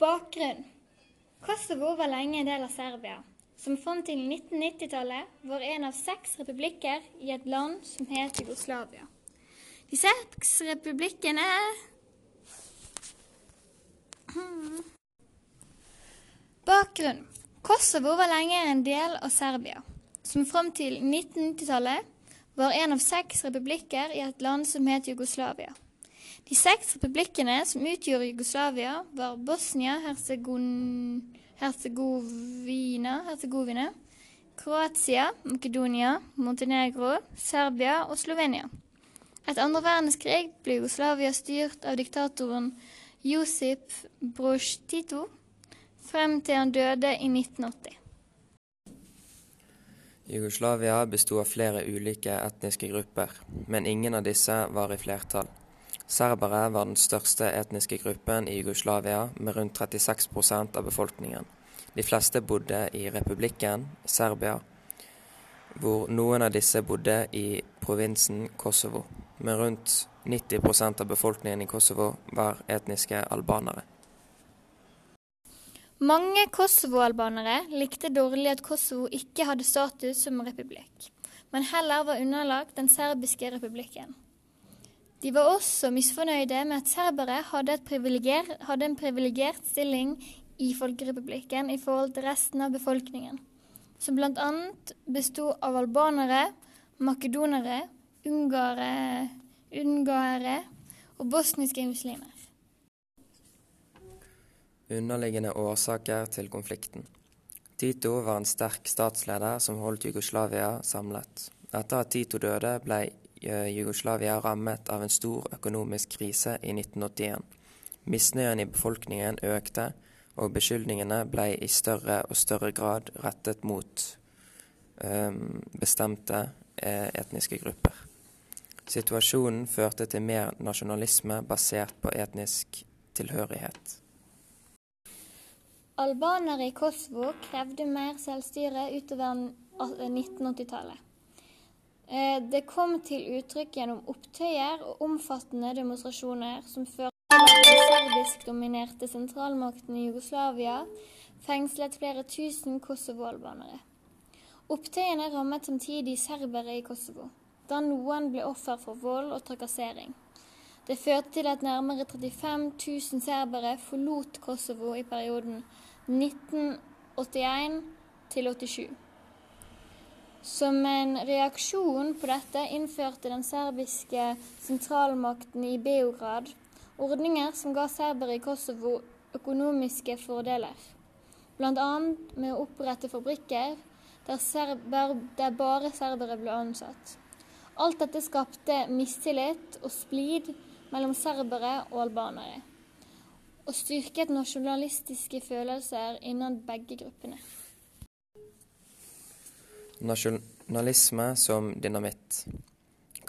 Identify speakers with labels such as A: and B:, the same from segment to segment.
A: Bakgrunn Kosovo var lenge en del av Serbia, som fram til 1990-tallet var en av seks republikker i et land som het Jugoslavia. De seks republikkene Bakgrunn Kosovo var lenge en del av Serbia, som fram til 1990-tallet var en av seks republikker i et land som het Jugoslavia. De seks republikkene som utgjorde Jugoslavia, var Bosnia-Hercegovina, Herzegovina, Kroatia, Makedonia, Montenegro, Serbia og Slovenia. Etter andre verdenskrig ble Jugoslavia styrt av diktatoren Josip Broz Tito frem til han døde i 1980.
B: Jugoslavia besto av flere ulike etniske grupper, men ingen av disse var i flertall. Serbere var den største etniske gruppen i Jugoslavia, med rundt 36% av befolkningen. De fleste bodde i republikken Serbia, hvor noen av disse bodde i provinsen Kosovo. Med rundt 90% av befolkningen i Kosovo var etniske albanere.
A: Mange kosovo-albanere likte dårlig at Kosovo ikke hadde status som republikk, men heller var underlagt den serbiske republikken. De var også misfornøyde med at serbere hadde, hadde en privilegert stilling i folkerepublikken i forhold til resten av befolkningen, som bl.a. bestod av albanere, makedonere, ungare, ungarere og bosniske muslimer.
B: Underliggende årsaker til konflikten. Tito var en sterk statsleder som holdt Jugoslavia samlet. Etter at Tito døde, ble Jugoslavia rammet av en stor økonomisk krise i 1981. Misnøyen i befolkningen økte, og beskyldningene ble i større og større grad rettet mot um, bestemte eh, etniske grupper. Situasjonen førte til mer nasjonalisme basert på etnisk tilhørighet.
A: Albanere i Kosovo krevde mer selvstyre utover 1980-tallet. Det kom til uttrykk gjennom opptøyer og omfattende demonstrasjoner som førte til den serbisk-dominerte sentralmakten i Jugoslavia fengslet flere tusen kosovo-albanere. Opptøyene rammet samtidig serbere i Kosovo, da noen ble offer for vold og trakassering. Det førte til at nærmere 35 000 serbere forlot Kosovo i perioden 1981 til 87. Som en reaksjon på dette innførte den serbiske sentralmakten i Beograd ordninger som ga serbere i Kosovo økonomiske fordeler, bl.a. med å opprette fabrikker der, serber, der bare serbere ble ansatt. Alt dette skapte mistillit og splid mellom serbere og albanere, og styrket nasjonalistiske følelser innen begge gruppene.
B: Nasjonalisme som dynamitt.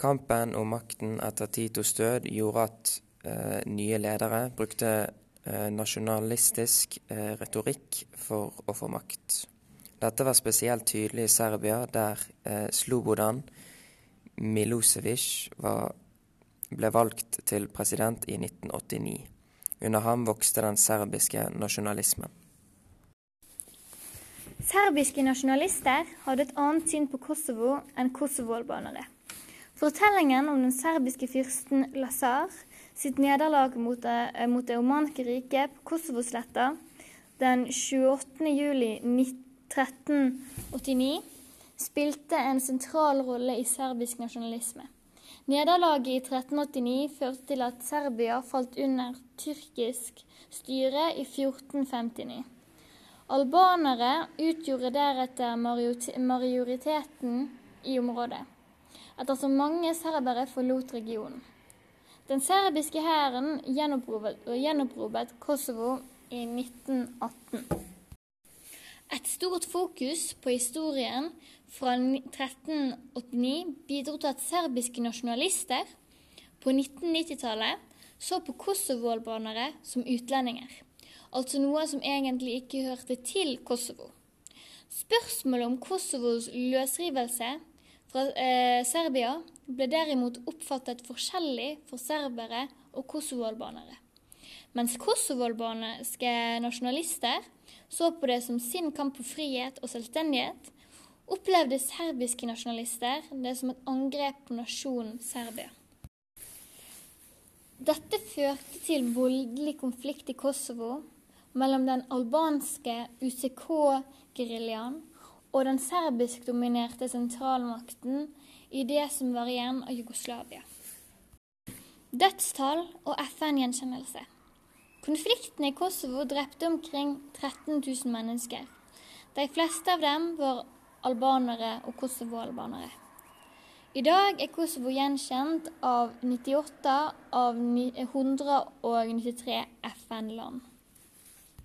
B: Kampen om makten etter Titos død gjorde at eh, nye ledere brukte eh, nasjonalistisk eh, retorikk for å få makt. Dette var spesielt tydelig i Serbia, der eh, Slobodan Milosevic var, ble valgt til president i 1989. Under ham vokste den serbiske nasjonalismen.
A: Serbiske nasjonalister hadde et annet syn på Kosovo enn kosovo-albanere. Fortellingen om den serbiske fyrsten Lazar sitt nederlag mot, eh, mot det omanske riket på Kosovosletta den 28. juli 1389 spilte en sentral rolle i serbisk nasjonalisme. Nederlaget i 1389 førte til at Serbia falt under tyrkisk styre i 1459. Albanere utgjorde deretter majoriteten i området, ettersom mange serbere forlot regionen. Den serbiske hæren gjenopprobet Kosovo i 1918. Et stort fokus på historien fra 1389 bidro til at serbiske nasjonalister på 1990-tallet så på kosovo-albanere som utlendinger altså noe som egentlig ikke hørte til Kosovo. Spørsmålet om Kosovos løsrivelse fra eh, Serbia ble derimot oppfattet forskjellig for serbere og kosovoalbanere. mens kosovo-albanske nasjonalister så på det som sin kamp for frihet og selvstendighet, opplevde serbiske nasjonalister det som et angrep på nasjonen Serbia. Dette førte til voldelig konflikt i Kosovo mellom den albanske UCK-geriljaen og den serbisk-dominerte sentralmakten i det som var igjen av Jugoslavia. Dødstall og FN-gjenkjennelse. Konflikten i Kosovo drepte omkring 13 000 mennesker. De fleste av dem var albanere og kosovo-albanere. I dag er Kosovo gjenkjent av 98 av 193 FN-land.